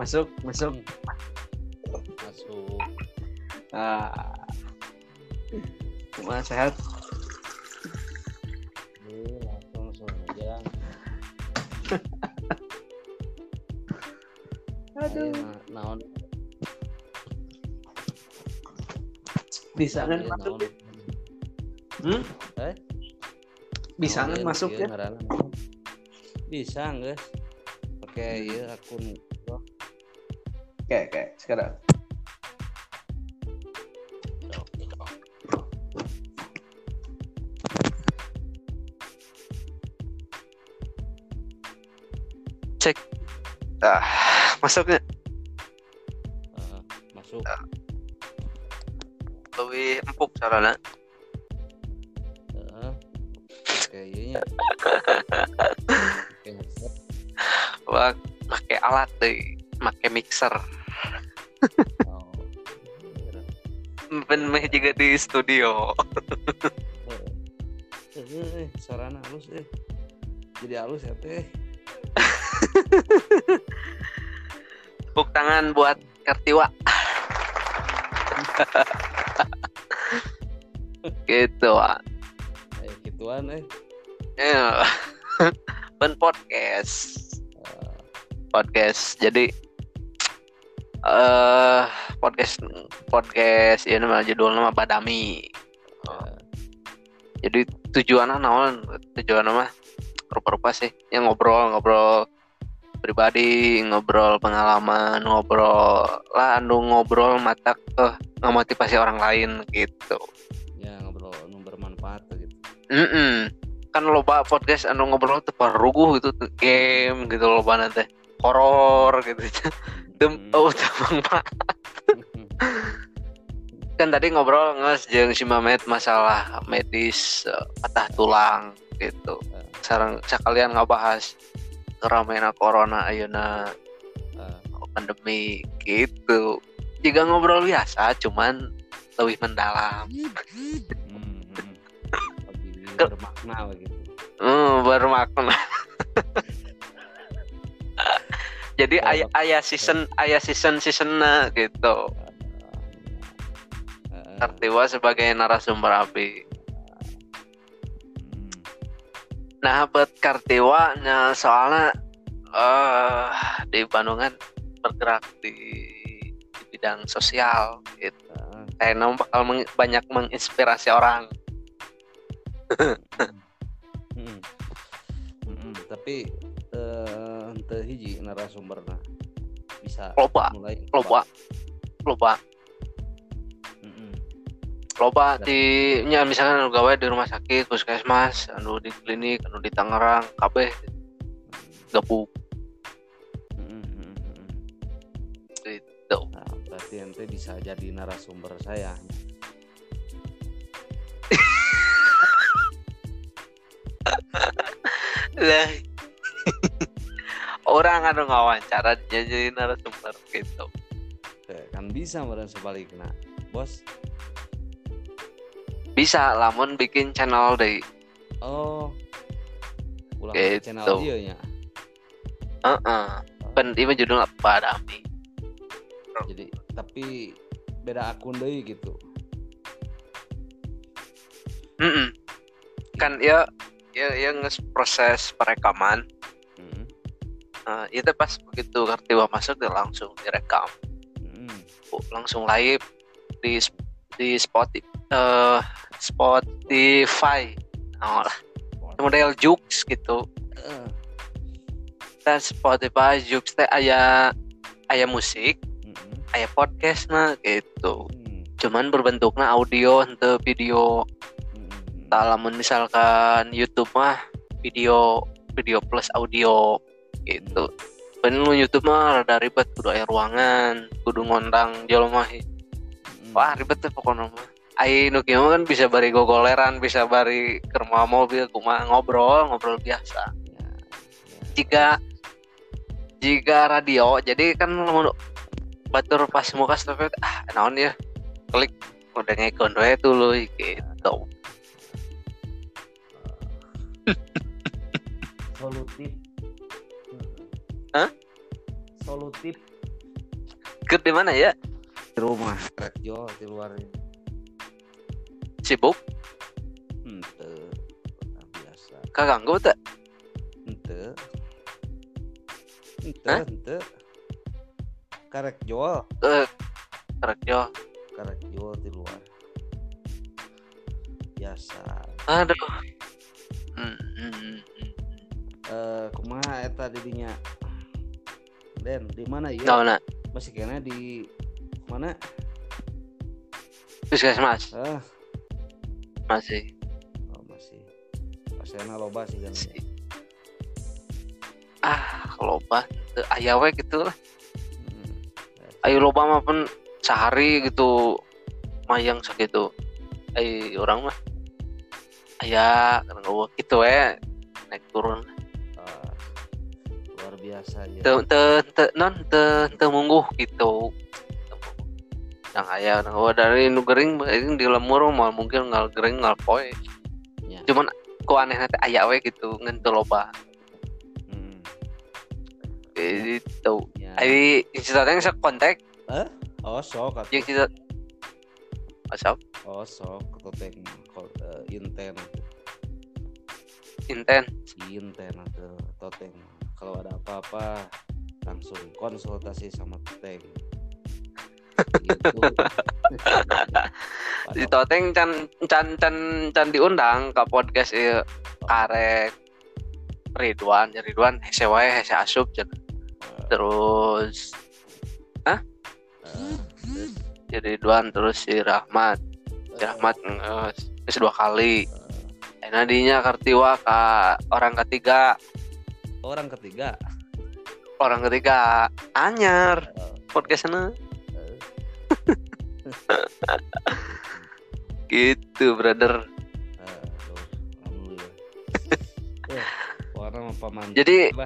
masuk masuk. Masuk. Ah. Cuma sehat Ini langsung saja aduh. Naon? Bisa kan masuk? Hmm? Eh? bisa kan masuk ieu ya? bisa guys oke iya akun oke oke sekarang. Cek. Ah masuknya. Eh, masuk. Lebih empuk caranya. Heeh. oke wah pakai alat deh pakai mixer. Oh. Ben meh juga di studio. Eh, eh, eh, sarana halus eh. Jadi halus ya teh. Tepuk tangan buat Kartiwa. Gitu kayak gituan eh. Ya ben podcast. Eh, podcast. Jadi eh podcast podcast ini nama judulnya nama Badami. Eh, jadi tujuannya naon? Tujuan mah rupa-rupa sih. Yang ngobrol ngobrol pribadi ngobrol pengalaman ngobrol lah anu ngobrol mata ke ngemotivasi orang lain gitu. Ya ngobrol nu bermanfaat gitu. Mm kan loba podcast anu ngobrol tuh paruguh gitu game gitu loba nanti horor gitu. Dem Hmm. oh tamang pak. Kan tadi ngobrol nges jeung si Mamet masalah medis eh, patah tulang gitu. Eh, sekarang sekalian ngabahas keramaian corona ayeuna eh, pandemi gitu. Jika ngobrol biasa cuman lebih mendalam. Hmm, lebih bermakna begitu. Hmm, bermakna jadi Kalau- ayah ayah season ayah season seasonnya gitu. Kartiwa sebagai narasumber api hmm, nah buat Kartiwa nah, soalnya eh di Bandungan bergerak di, di bidang sosial gitu. Kayaknya bakal meng- banyak menginspirasi orang. Hmm, hmm, tapi eh, ente hiji narasumberna. Bisa loba. mulai loba. Loba. Loba di nya misalkan anu gawe di rumah sakit puskesmas anu di klinik anu di Tangerang kabeh. Gabung Nah, berarti ente bisa jadi narasumber saya. lah orang anu ngawancara dia jadi narasumber gitu Oke, kan bisa meren sebaliknya. Bos. bisa lamun bikin channel deh Oh. Ulang Gitu. channel dia nya. Heeh. Pen ieu judulnya Padami. Jadi tapi beda akun deui gitu. Mm Kan ya ya ya nges proses perekaman. Nah, itu pas begitu Kartiwa masuk dia langsung direkam, Hmm. Oh, langsung live di di Spotify eh Spotify. Oh, lah, model Jux gitu. Eh, Dan Spotify Jux teh aya aya musik, hmm, aya podcast nah gitu. hmm, Cuman berbentuknya audio henteu video. hmm, lamun misalkan YouTube mah video video plus audio gitu. Ben lu YouTube mah rada ribet kudu aya ruangan, kudu ngondang jelema hmm. Wah ribet tuh pokoknya mah. Ai nu kieu kan bisa bari gogoleran, bisa bari ke rumah mobil, kumaha ngobrol, ngobrol biasa. Ya, ya. Jika jika radio, jadi kan lamun batur pas muka stop ah naon ya klik udah ngekon we dulu gitu. solutif. Hah? di mana ya? Di rumah. Jual di luar sibuk? Ente biasa. Kaganggu tak ente. Ente Hah? ente. Karek jual. Eh kerja karek jual di luar. Biasa. Aduh. Hmm, hmm, hmm, eh kumaha eta didinya Den di mana ya? Tahu nak masih kena di mana? Puskesmas ah. Masih. Oh, masih. Pasena loba sih kan ah loba. Teu aya we gitu lah. Hmm. ayo loba mah pun sehari gitu mayang segitu. Ay orang mah. Aya kan gitu we naik turun ya te te te non te te mungguh gitu. Yang aya nah, gua dari nu gering gering di lemur mah mungkin ngal gering ngal poe. Ya. cuman ku aneh nanti aya we gitu ngan teu loba. Hmm. gitu. Ya. cerita yang sok kontak oh sok yang cerita WhatsApp oh sok ketoteng ko- eh, inten. Inten. Inten atau toteng kalau ada apa-apa langsung konsultasi sama toteng gitu. di toteng can can can can diundang ke podcast ieu karek Ridwan. Ya Ridwan hese wae hese asup terus Eh, terus, si Ridwan terus si Rahmat. Si Rahmat eh, geus dua kali. Eh, Ayeuna dinya kartiwa ka orang ketiga orang ketiga. Orang ketiga. Anyar. Eh, podcastnya eh, gitu brother. Eh, orang Jadi-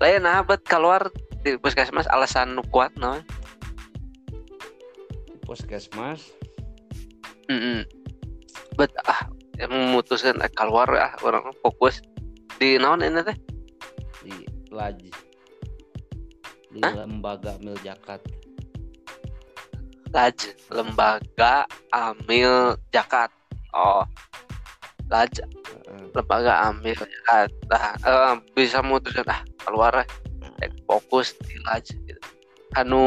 lain bet keluar di puskesmas alasan nu kuat no? Di puskesmas? Mm bet ah yang memutuskan eh, keluar ah orang fokus. Di naon ini teh? Di laji di Hah? lembaga miljakat laj lembaga amil jakat. Oh. Laj lembaga amil jakat. Nah eh, bisa memutuskan ah keluar eh, eh, fokus di laj. Gitu. anu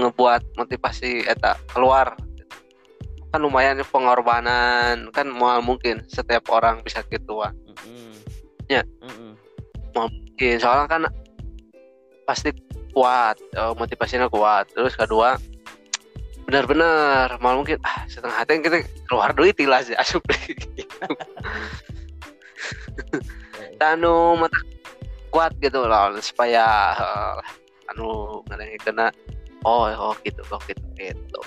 ngebuat motivasi eta keluar kan lumayan pengorbanan kan mau mungkin setiap orang bisa gituan Mm-mm. Ya. Mm-mm. mungkin soalnya kan pasti kuat eh, motivasinya kuat terus kedua benar-benar mal mungkin ah setengah hati kita keluar duit tilah sih asup deh anu mata kuat gitu loh supaya eh, anu ngadengin kena oh oh gitu oh gitu gitu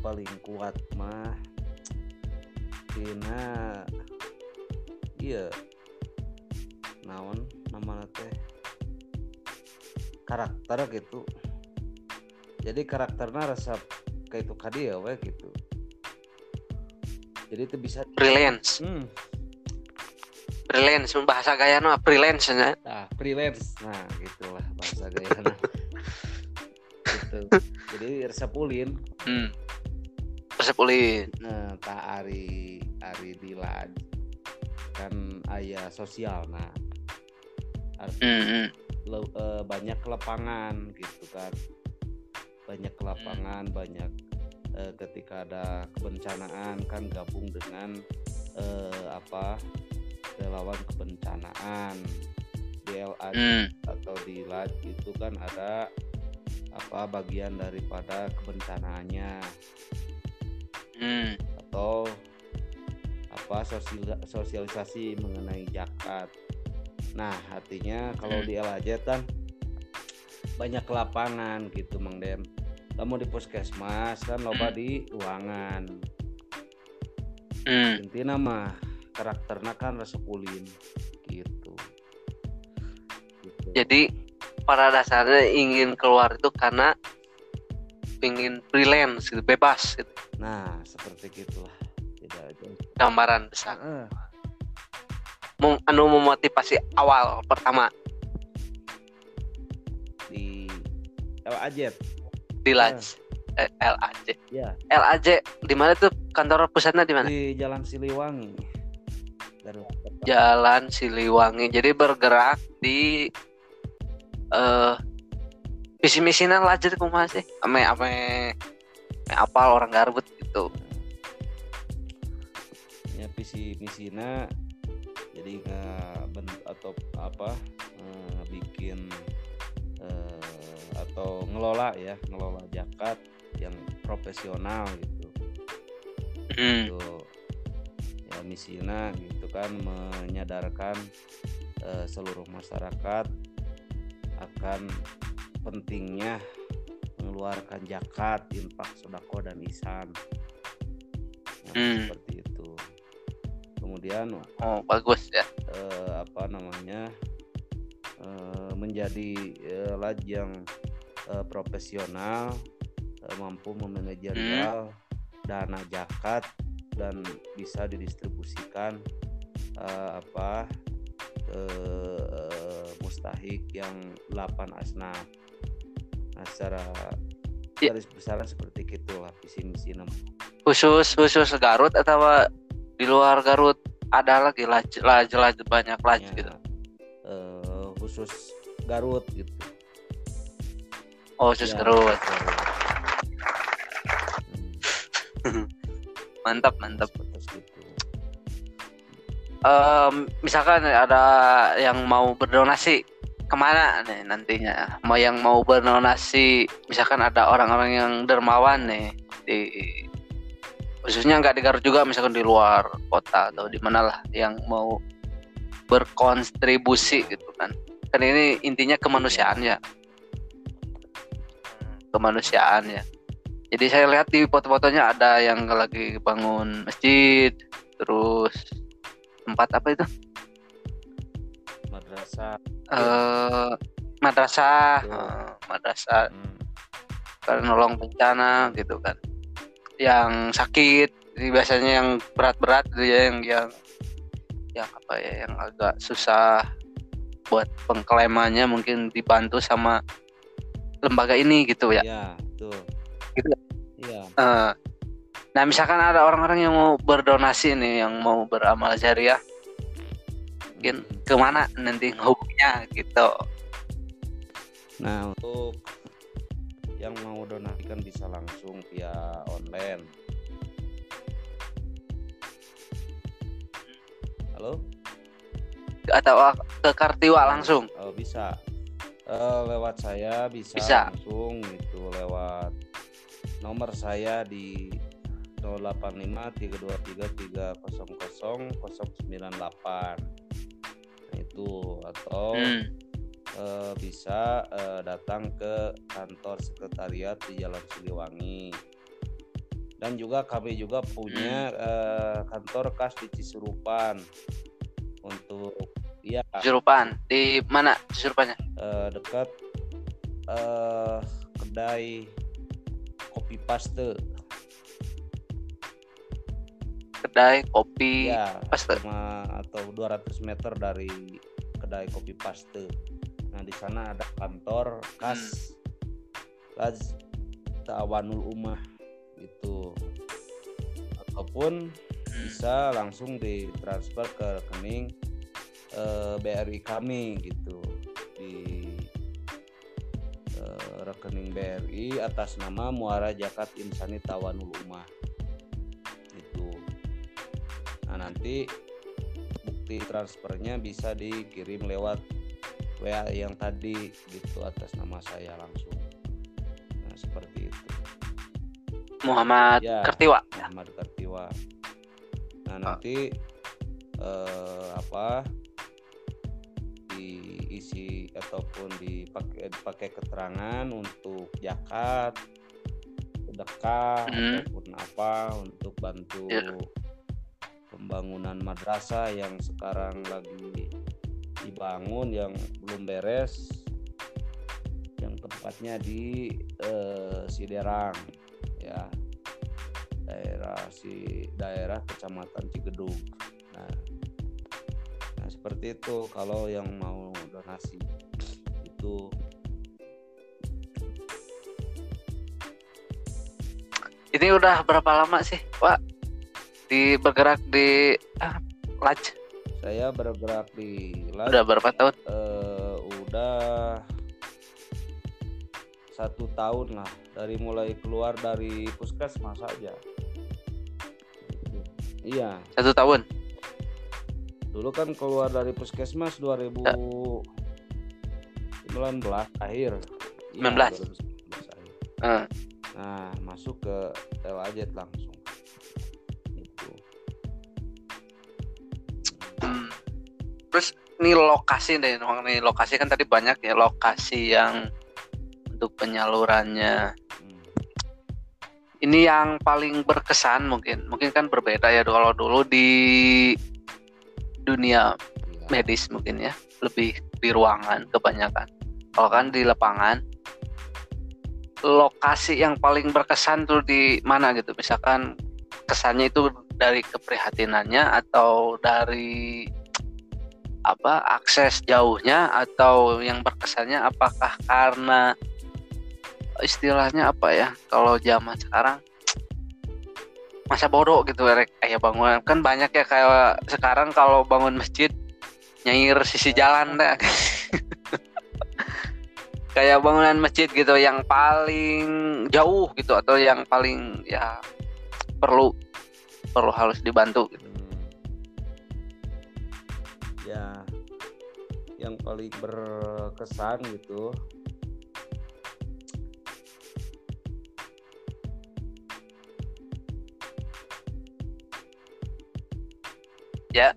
paling kuat mah tina iya. Naon namanya teh? Karakter gitu. Jadi karakternya rasa kayak itu kadi ya we gitu. Jadi itu bisa freelance. Hmm, freelance bahasa gaya no freelance nya nah freelance. Nah gitulah bahasa gayana gitu. Jadi resep ulin. Hmm. Resep ulin nah tak ari ari dilaj kan ayah sosial nah arti hmm, hmm. le- eh, banyak lapangan gitu kan. Banyak lapangan banyak eh, ketika ada kebencanaan kan gabung dengan eh, apa relawan kebencanaan. DLA Hmm. atau di LAD itu kan ada apa bagian daripada kebencanaannya Hmm. atau apa sosial- sosialisasi mengenai zakat. Nah, artinya kalau Hmm. di LAJ kan banyak lapangan gitu Mang Den. Kamu di puskesmas kan loba di ruangan. Hmm. Intinya mah karakternya kan resep ulin gitu. Gitu. Jadi pada dasarnya ingin keluar itu karena ingin freelance gitu, bebas gitu. Nah, seperti gitulah. Tidak ada. Gambaran besar. Heeh. mem- anu memotivasi awal pertama. Di LAJ di Laj eh, LAJ ya LAJ di mana tuh? Kantor pusatnya di mana? Di Jalan Siliwangi. Dari Jalan Siliwangi. Jadi bergerak di eh visi misinya Laj itu kumaha sih? Ame ame ame apal orang garbut gitu. Ya visi misina jadi nge atau apa eh, bikin eh, atau ngelola ya ngelola zakat yang profesional gitu. Hmm. gitu. Ya misinya gitu kan menyadarkan eh, seluruh masyarakat akan pentingnya mengeluarkan zakat, infak, sodako dan isan. Nah, Hmm. seperti itu. Kemudian oh bagus ya eh, apa namanya eh, menjadi eh, lajang eh, profesional eh, mampu memanajerial dana zakat dan bisa didistribusikan eh, apa ke eh, mustahik yang 8 asnaf nah secara Ya. garis besar seperti itu lah visi misi nama khusus khusus Garut atau di luar Garut ada lagi laj laj banyak laj Ya, gitu? Eh, khusus Garut gitu. Oh khusus Ya, Garut. Hmm, mantap mantap. Seperti itu. Em, misalkan ada yang mau berdonasi ke mana nih nantinya? Mau yang mau berdonasi misalkan ada orang-orang yang dermawan nih di khususnya nggak di Garut juga misalkan di luar kota atau di mana lah yang mau berkontribusi gitu kan. Kan ini intinya kemanusiaan ya. Kemanusiaan ya. Jadi saya lihat di foto-fotonya ada yang lagi bangun masjid terus tempat apa itu madrasah. Eh madrasah eh, madrasah. Hmm, kan nolong bencana gitu kan. Yang sakit biasanya yang berat-berat gitu ya yang yang yang apa ya yang agak susah buat pengklaimannya mungkin dibantu sama lembaga ini gitu ya. Ya betul. Gitu. iya. Eh, nah misalkan ada orang-orang yang mau berdonasi nih yang mau beramal jariah mungkin ke mana nanti hubungnya gitu Nah, untuk yang mau donasikan bisa langsung via online. Halo? atau ke Kartiwa langsung Oh, bisa. Eh, lewat saya bisa, Bisa. langsung itu lewat nomor saya di 085 323 300 098. Itu atau Hmm. eh, bisa eh, datang ke kantor sekretariat di Jalan Siliwangi. Dan juga kami juga punya eh, kantor kas di Cisurupan. Untuk ya Surupan di mana Surupannya eh, dekat eh, kedai kopi paste kedai kopi ya paste. sama atau 200 meter dari kedai kopi paste. Nah di sana ada kantor kas kas Tawanul Umah itu ataupun Hmm. bisa langsung ditransfer ke rekening eh, BRI kami gitu. Di eh, rekening BRI atas nama Muara Jakat Insani Tawanul Umah nah nanti bukti transfernya bisa dikirim lewat WA yang tadi gitu atas nama saya langsung nah seperti itu Muhammad Ya. Kertiwa Muhammad Kartiwa. Nah nanti eh, apa diisi ataupun dipakai dipakai keterangan untuk zakat, sedekah Mhm. ataupun apa untuk bantu Ya. Pembangunan madrasah yang sekarang lagi dibangun yang belum beres yang tempatnya di eh, Siderang ya. Daerah si daerah kecamatan Cigedung. Nah, nah seperti itu. Kalau yang mau donasi itu. Ini udah berapa lama sih pak di bergerak di ah, laj. Saya bergerak di laj. Udah berapa tahun? Eh, udah satu tahun lah. Dari mulai keluar dari puskesmas saja iya. Satu tahun? Dulu kan keluar dari puskesmas 2019 akhir. Iya, 19. 2019 akhir. Eh, nah masuk ke Telajet langsung ini lokasi deh nih lokasi kan tadi banyak ya lokasi yang untuk penyalurannya. Hmm. ini yang paling berkesan mungkin. Mungkin kan berbeda ya kalau dulu di dunia Iya. medis mungkin ya lebih di ruangan kebanyakan. Kalau kan di lapangan lokasi yang paling berkesan tuh di mana gitu? Misalkan kesannya itu dari keprihatinannya atau dari apa akses jauhnya atau yang berkesannya apakah karena istilahnya apa ya kalau zaman sekarang masa bodoh gitu rek kayak bangunan kan banyak ya kayak sekarang kalau bangun masjid nyair sisi jalan deh kayak bangunan masjid gitu yang paling jauh gitu atau yang paling ya perlu perlu harus dibantu gitu. Ya yang paling berkesan gitu Ya.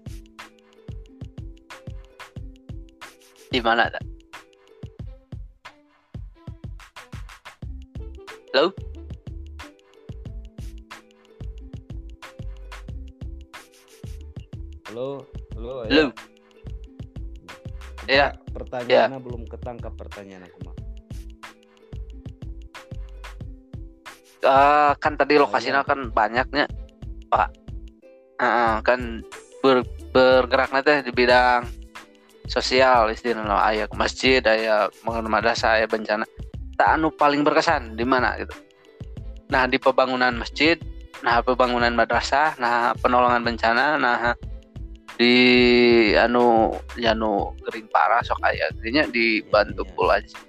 Di mana ada? Halo? halo halo ya. Halo? Ya. Pertanyaannya belum ketangkap pertanyaan aku mah Eh, kan tadi lokasinya kan banyaknya, Pak. Eh, kan ber, bergeraknya teh di bidang sosial istilahnya ayah ke masjid ayah bangun madrasah ayah bencana. Tak anu paling berkesan di mana gitu. Nah di pembangunan masjid nah pembangunan madrasah nah penolongan bencana nah di anu ya anu kering parah sok aya artinya dibantu Iya, iya. pula aja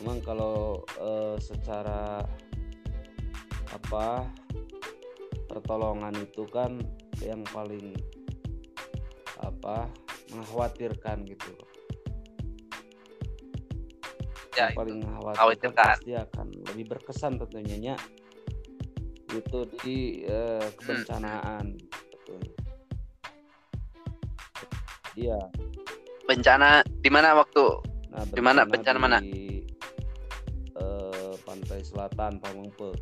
memang kalau eh, secara apa pertolongan itu kan yang paling apa mengkhawatirkan gitu ya yang paling mengkhawatirkan Khawatirkan. pasti akan lebih berkesan tentunya nya. Itu di eh, kebencanaan tentunya. Iya. bencana di mana waktu Nah, Di mana? bencana mana? Di eh, pantai selatan Pamengpe.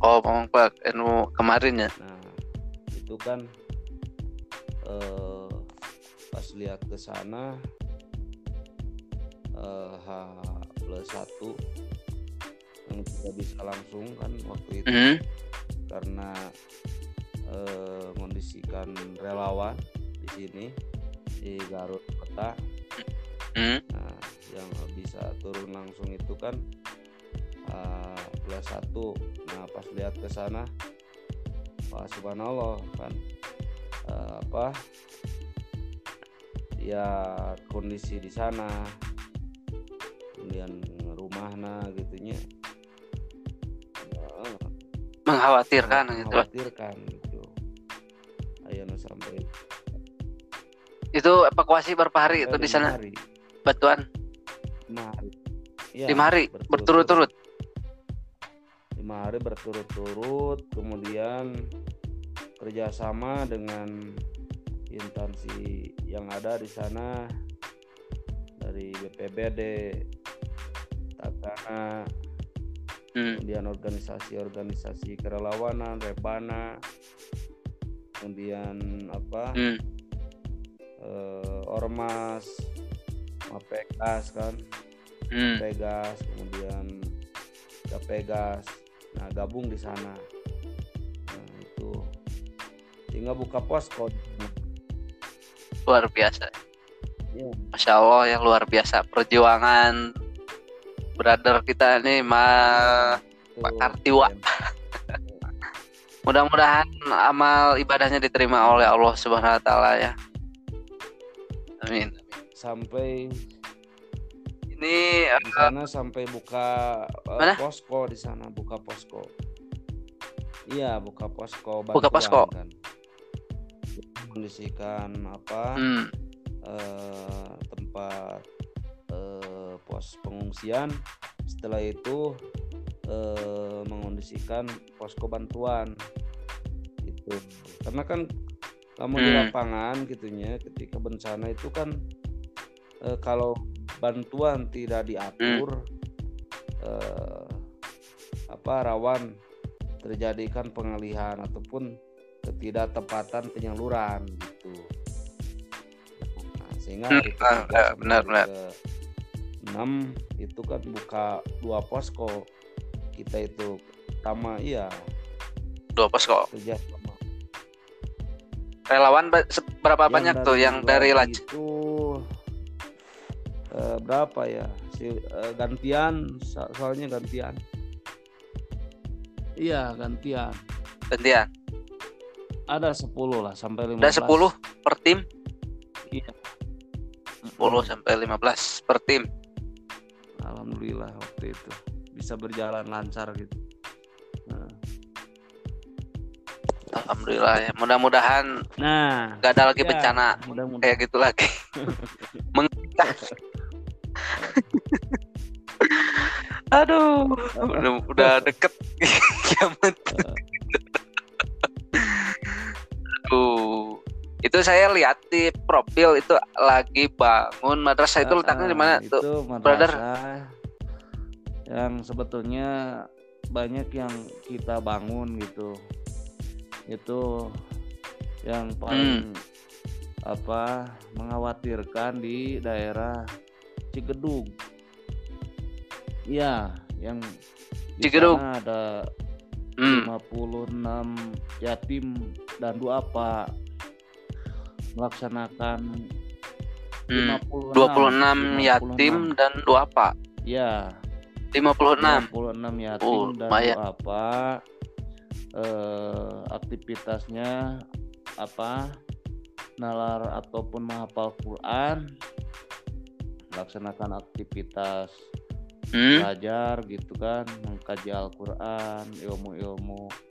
Oh Pamang Pak anu kemarin ya Nah, itu kan eh pas lihat ke sana eh H plus satu yang tidak bisa langsung kan waktu itu Mhm. karena eh, mengondisikan relawan di sini di Garut Kota. Mhm. Nah, yang bisa turun langsung itu kan uh, plus satu. Nah, pas lihat ke sana, wah subhanallah kan uh, apa? Ya kondisi di sana, kemudian rumahnya gitunya. Mengkhawatirkan gitu. Mengkhawatirkan gitu. Ayo nu sampai. Itu evakuasi berapa hari itu di sana? hari. batuan Lima hari. Ya, lima hari? berturut-turut. Lima hari berturut-turut kemudian kerjasama dengan instansi yang ada di sana dari BPBD, Takana, Hmm. kemudian organisasi-organisasi kerelawanan, Rebana, kemudian apa Hmm. eh, Ormas, Mapekas kan, Hmm. Pegas, kemudian Gapegas. Nah, gabung di sana. Nah, itu sehingga buka posko luar biasa ya, masya allah ya luar biasa perjuangan brother kita ini mah itu Pak Kartiwa. mudah-mudahan amal ibadahnya diterima oleh Allah subhanahu wa taala ya amin sampai ini eh, di sana sampai buka eh, Mana? posko di sana buka posko iya buka posko Buka bantuan posko. kan kondisikan apa hmm, eh, tempat eh, pos pengungsian setelah itu eh, mengondisikan posko bantuan itu karena kan kamu hmm. di lapangan gitunya ketika bencana itu kan eh, kalau bantuan tidak diatur hmm. eh, apa rawan terjadikan pengalihan ataupun ketidaktepatan penyaluran gitu nah, sehingga hmm, ah, ah, benar benar, benar. 6 itu kan buka dua posko. Kita itu pertama iya. Dua posko. Kerja sama. Relawan berapa yang banyak tuh yang dari laj? itu uh, berapa ya? Si uh, gantian so soalnya gantian. Iya gantian. Gantian? Ada 10 lah sampai 15 ada 10 per tim? Iya. 10 sampai 15 per tim alhamdulillah waktu itu. Bisa berjalan lancar gitu. Nah, alhamdulillah ya. Mudah-mudahan nah gak ada lagi ya, bencana mudah-mudahan. kayak gitu lagi. Aduh. Udah, udah deket. Kiamat. Aduh. Itu saya lihat di profil itu lagi bangun madrasah itu Ah, letaknya di mana itu tuh madrasah yang sebetulnya banyak yang kita bangun gitu itu yang paling Hmm. apa mengkhawatirkan di daerah Cigedug Iya yang di Cigedug. sana ada hmm. 56 yatim dan duafa melaksanakan Hmm. 56 26 yatim dan duafa ya 56 26 yatim Oh, dan lumayan. apa eh, aktivitasnya apa nalar ataupun menghafal Quran melaksanakan aktivitas hmm. belajar gitu kan mengkaji Al-Quran ilmu-ilmu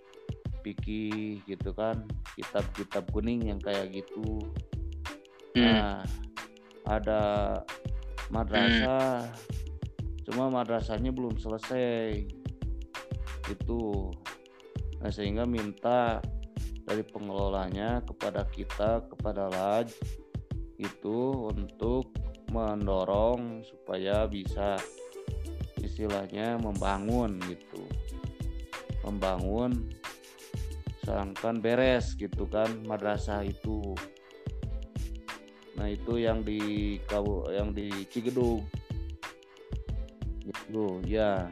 fikih gitu kan kitab-kitab kuning yang kayak gitu Hmm. Nah, ada madrasah, cuma madrasahnya belum selesai. Itu. Nah, sehingga minta dari pengelolanya kepada kita, kepada Laj itu untuk mendorong supaya bisa istilahnya membangun gitu. Membangun sedangkan beres gitu kan madrasah itu Nah itu yang di kabu yang di Cigedug. Gitu, ya.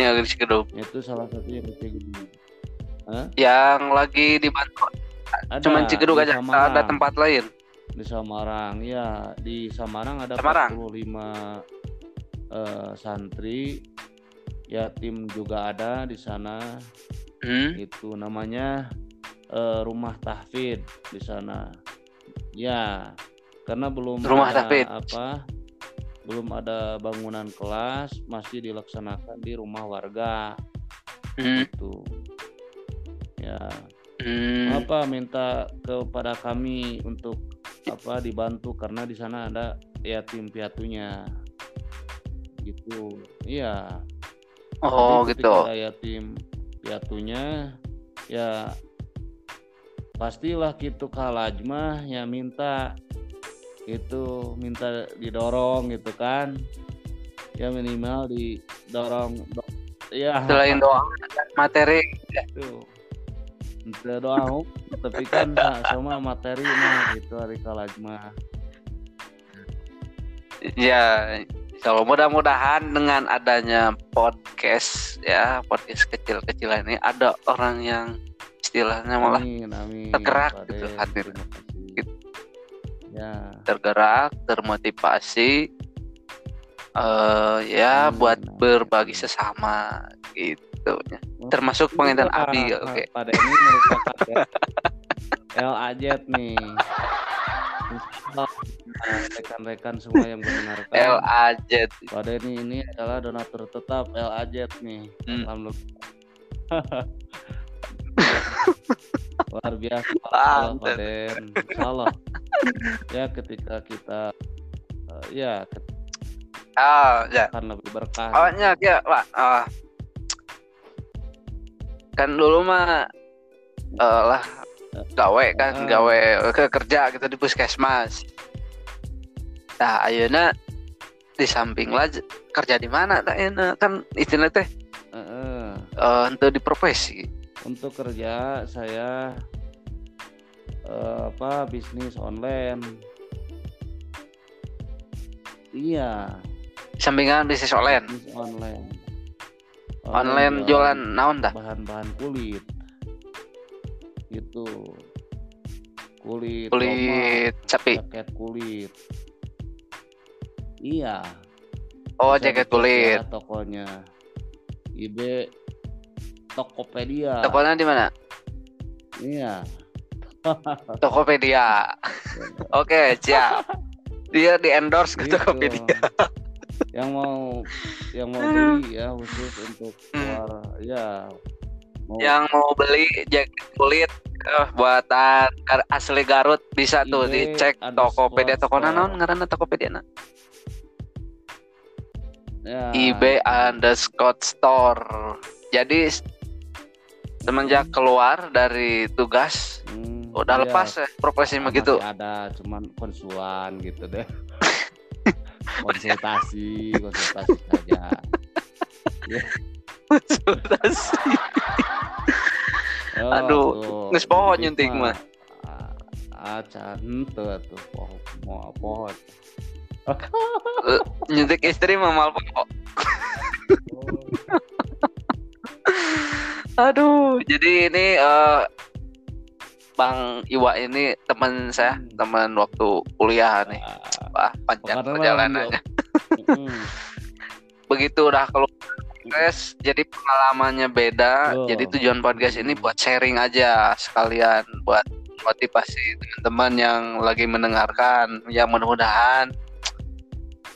yang di Cikedug. Itu salah satu yang di Cigedug. Hah? yang lagi dibantu Ada cuman Cikedug di aja Samarang. ada tempat lain di Samarang. Ya, di Samarang ada Samarang. 45 eh, santri yatim juga ada di sana. Hmm. Itu namanya eh, rumah tahfid di sana. Ya, karena belum Rumah ada tahfidz. apa? Belum ada bangunan kelas, masih dilaksanakan di rumah warga Hmm. itu. Ya, Hmm. apa minta kepada kami untuk apa dibantu karena di sana ada yatim piatunya. Gitu. Iya. oh Jadi gitu yatim piatunya ya pastilah gitu kalajmah ya minta itu minta didorong gitu kan. Ya minimal didorong do- ya. Selain doa materi. Itu doa tapi kan sa- sama materi mah gitu hari kalajmah ya kalau mudah-mudahan dengan adanya podcast ya podcast kecil-kecilan ini ada orang yang istilahnya malah amin amin. tergerak Pak gitu kasih. Gitu. ya. Tergerak termotivasi eh ya Hmm, buat berbagi gitu. sesama gitu. Termasuk Ini pengintan abi oke. pada ini merupakan ya, LAZ nih rekan-rekan semua yang mendengarkan. L A Z. Pada ini ini adalah donatur tetap LAZ nih. Hmm. Alhamdulillah luar biasa Allah Paden Salah ya ketika kita eh, ya ah ya. akan lebih berkah. Awalnya ya pak ah. kan dulu mah eh, lah gawe kan Ah. gawe ke kerja gitu di puskesmas. Nah ayeuna di samping lah kerja di mana tak ayeuna? Kan istilahnya teh Eh, eh. eh, untuk di profesi. Untuk kerja saya eh, apa bisnis online. Iya. Sampingan bisnis online. Bisnis online online jualan naon dah? Bahan-bahan kulit gitu. Kulit kulit tomat, sapi. jaket kulit. Iya. Oh Bisa jaket kulit. ya tokonya. IB Tokopedia. Tokonya di mana? Iya. Tokopedia. Oke siap. Dia di endorse ke Gitu. Tokopedia. Yang mau yang mau beli ya khusus untuk Hmm. keluar ya mau yang mau beli jaket kulit eh, buatan asli Garut bisa tuh dicek underscore Tokopedia toko naon ngaranna Tokopedia na? Ya, eBay underscore store. Jadi semenjak keluar dari tugas hmm, udah iya, lepas ya profesi masih begitu. ada cuman konsulan gitu deh. Konsultasi konsultasi saja konsultasi Oh, Aduh, tuh, geus poho dikit nyunting mah. ah can tuh tuh pohon mau pohon. Nyuntik istri mamal pokok aduh jadi ini eh, Bang Iwa ini teman saya Hmm. teman waktu kuliah nih. Wah panjang perjalanannya. begitu udah keluar podcast jadi pengalamannya beda Oh. jadi tujuan podcast ini buat sharing aja sekalian buat motivasi teman-teman yang lagi mendengarkan ya mudah-mudahan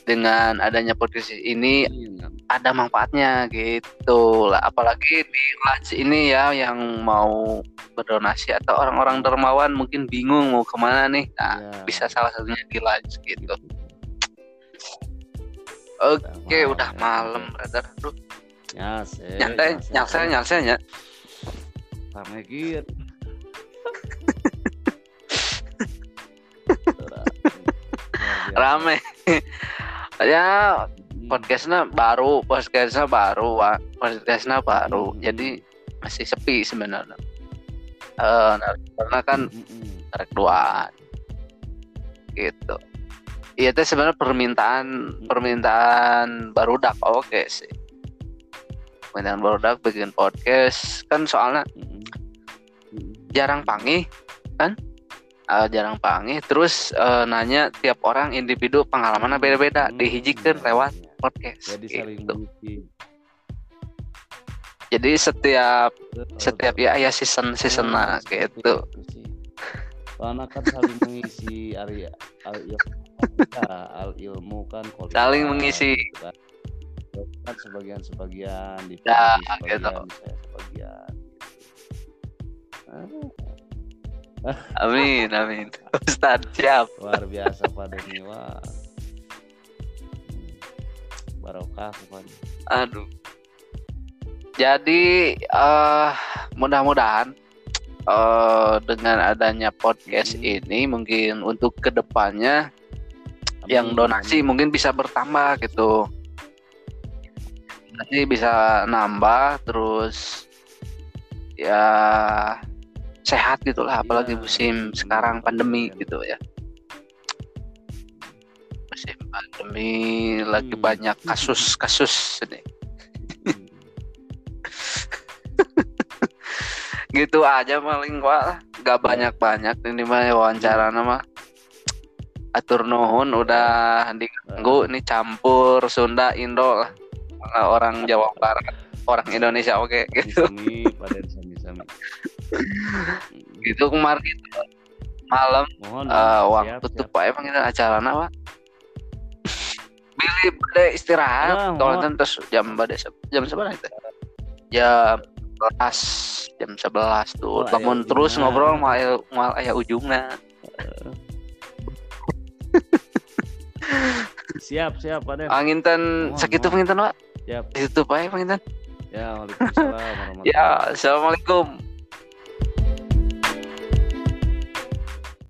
dengan adanya podcast ini iya. ada manfaatnya gitu lah apalagi di lunch ini ya yang mau berdonasi atau orang-orang dermawan mungkin bingung mau ke mana nih nah Iya. bisa salah satunya di lunch gitu oke udah malam. brother Aduh, Ya, se, nyantai nyalsel nyalsel ya Rame gitu. rame. Ya podcastnya baru podcastnya baru Wak. podcastnya baru. Hmm. jadi masih sepi sebenarnya. Eh, karena kan duaan. Gitu iya itu sebenarnya permintaan permintaan barudak. Oke sih. Permintaan barudak bikin podcast. Kan soalnya jarang panggih kan? Eh, jarang panggih. Terus eh, nanya tiap orang individu pengalamannya beda-beda. Hmm, dihijikan iya, lewat iya. podcast. Jadi saling gitu. jadi setiap setiap ya ya season season Nah, seperti gitu. Karena kan saling mengisi Arya al ilmu, ya, al ilmu kan kualitas, Saling mengisi. gitu kan. kan sebagian sebagian di Ya, sebagian gitu. saya sebagian gitu. amin amin Ustaz siap Ah, luar biasa pada wah barokah pokoknya Aduh. Jadi eh mudah-mudahan eh dengan adanya podcast Hmm. ini mungkin untuk ke depannya yang Amin, donasi amin. mungkin bisa bertambah gitu. Nanti bisa nambah terus ya sehat gitulah apalagi Iya, musim sekarang pandemi pandemi. gitu ya. Musim pandemi lagi Hmm. banyak kasus-kasus ini. Gitu aja paling gua gak banyak banyak ini mah wawancara nama atur nuhun udah diganggu ini campur Sunda Indo lah. Orang Jawa Barat orang Indonesia oke gitu. sami pada sami sami. Gitu kemarin gitu. Malam mohon siap, waktu tuh siap. pak emang ini acara apa Billy pada istirahat. Ah, kalau terus jam pada jam seberapa itu? Jam 11 jam 11 tuh Oh, bangun terus ujungna. ngobrol mal mal aya ujungnya. Siap siap pada anginten Mohon, segitu mohon. penginten pak? Siap. Itu pak ya penginten ya waalaikumsalam ya assalamualaikum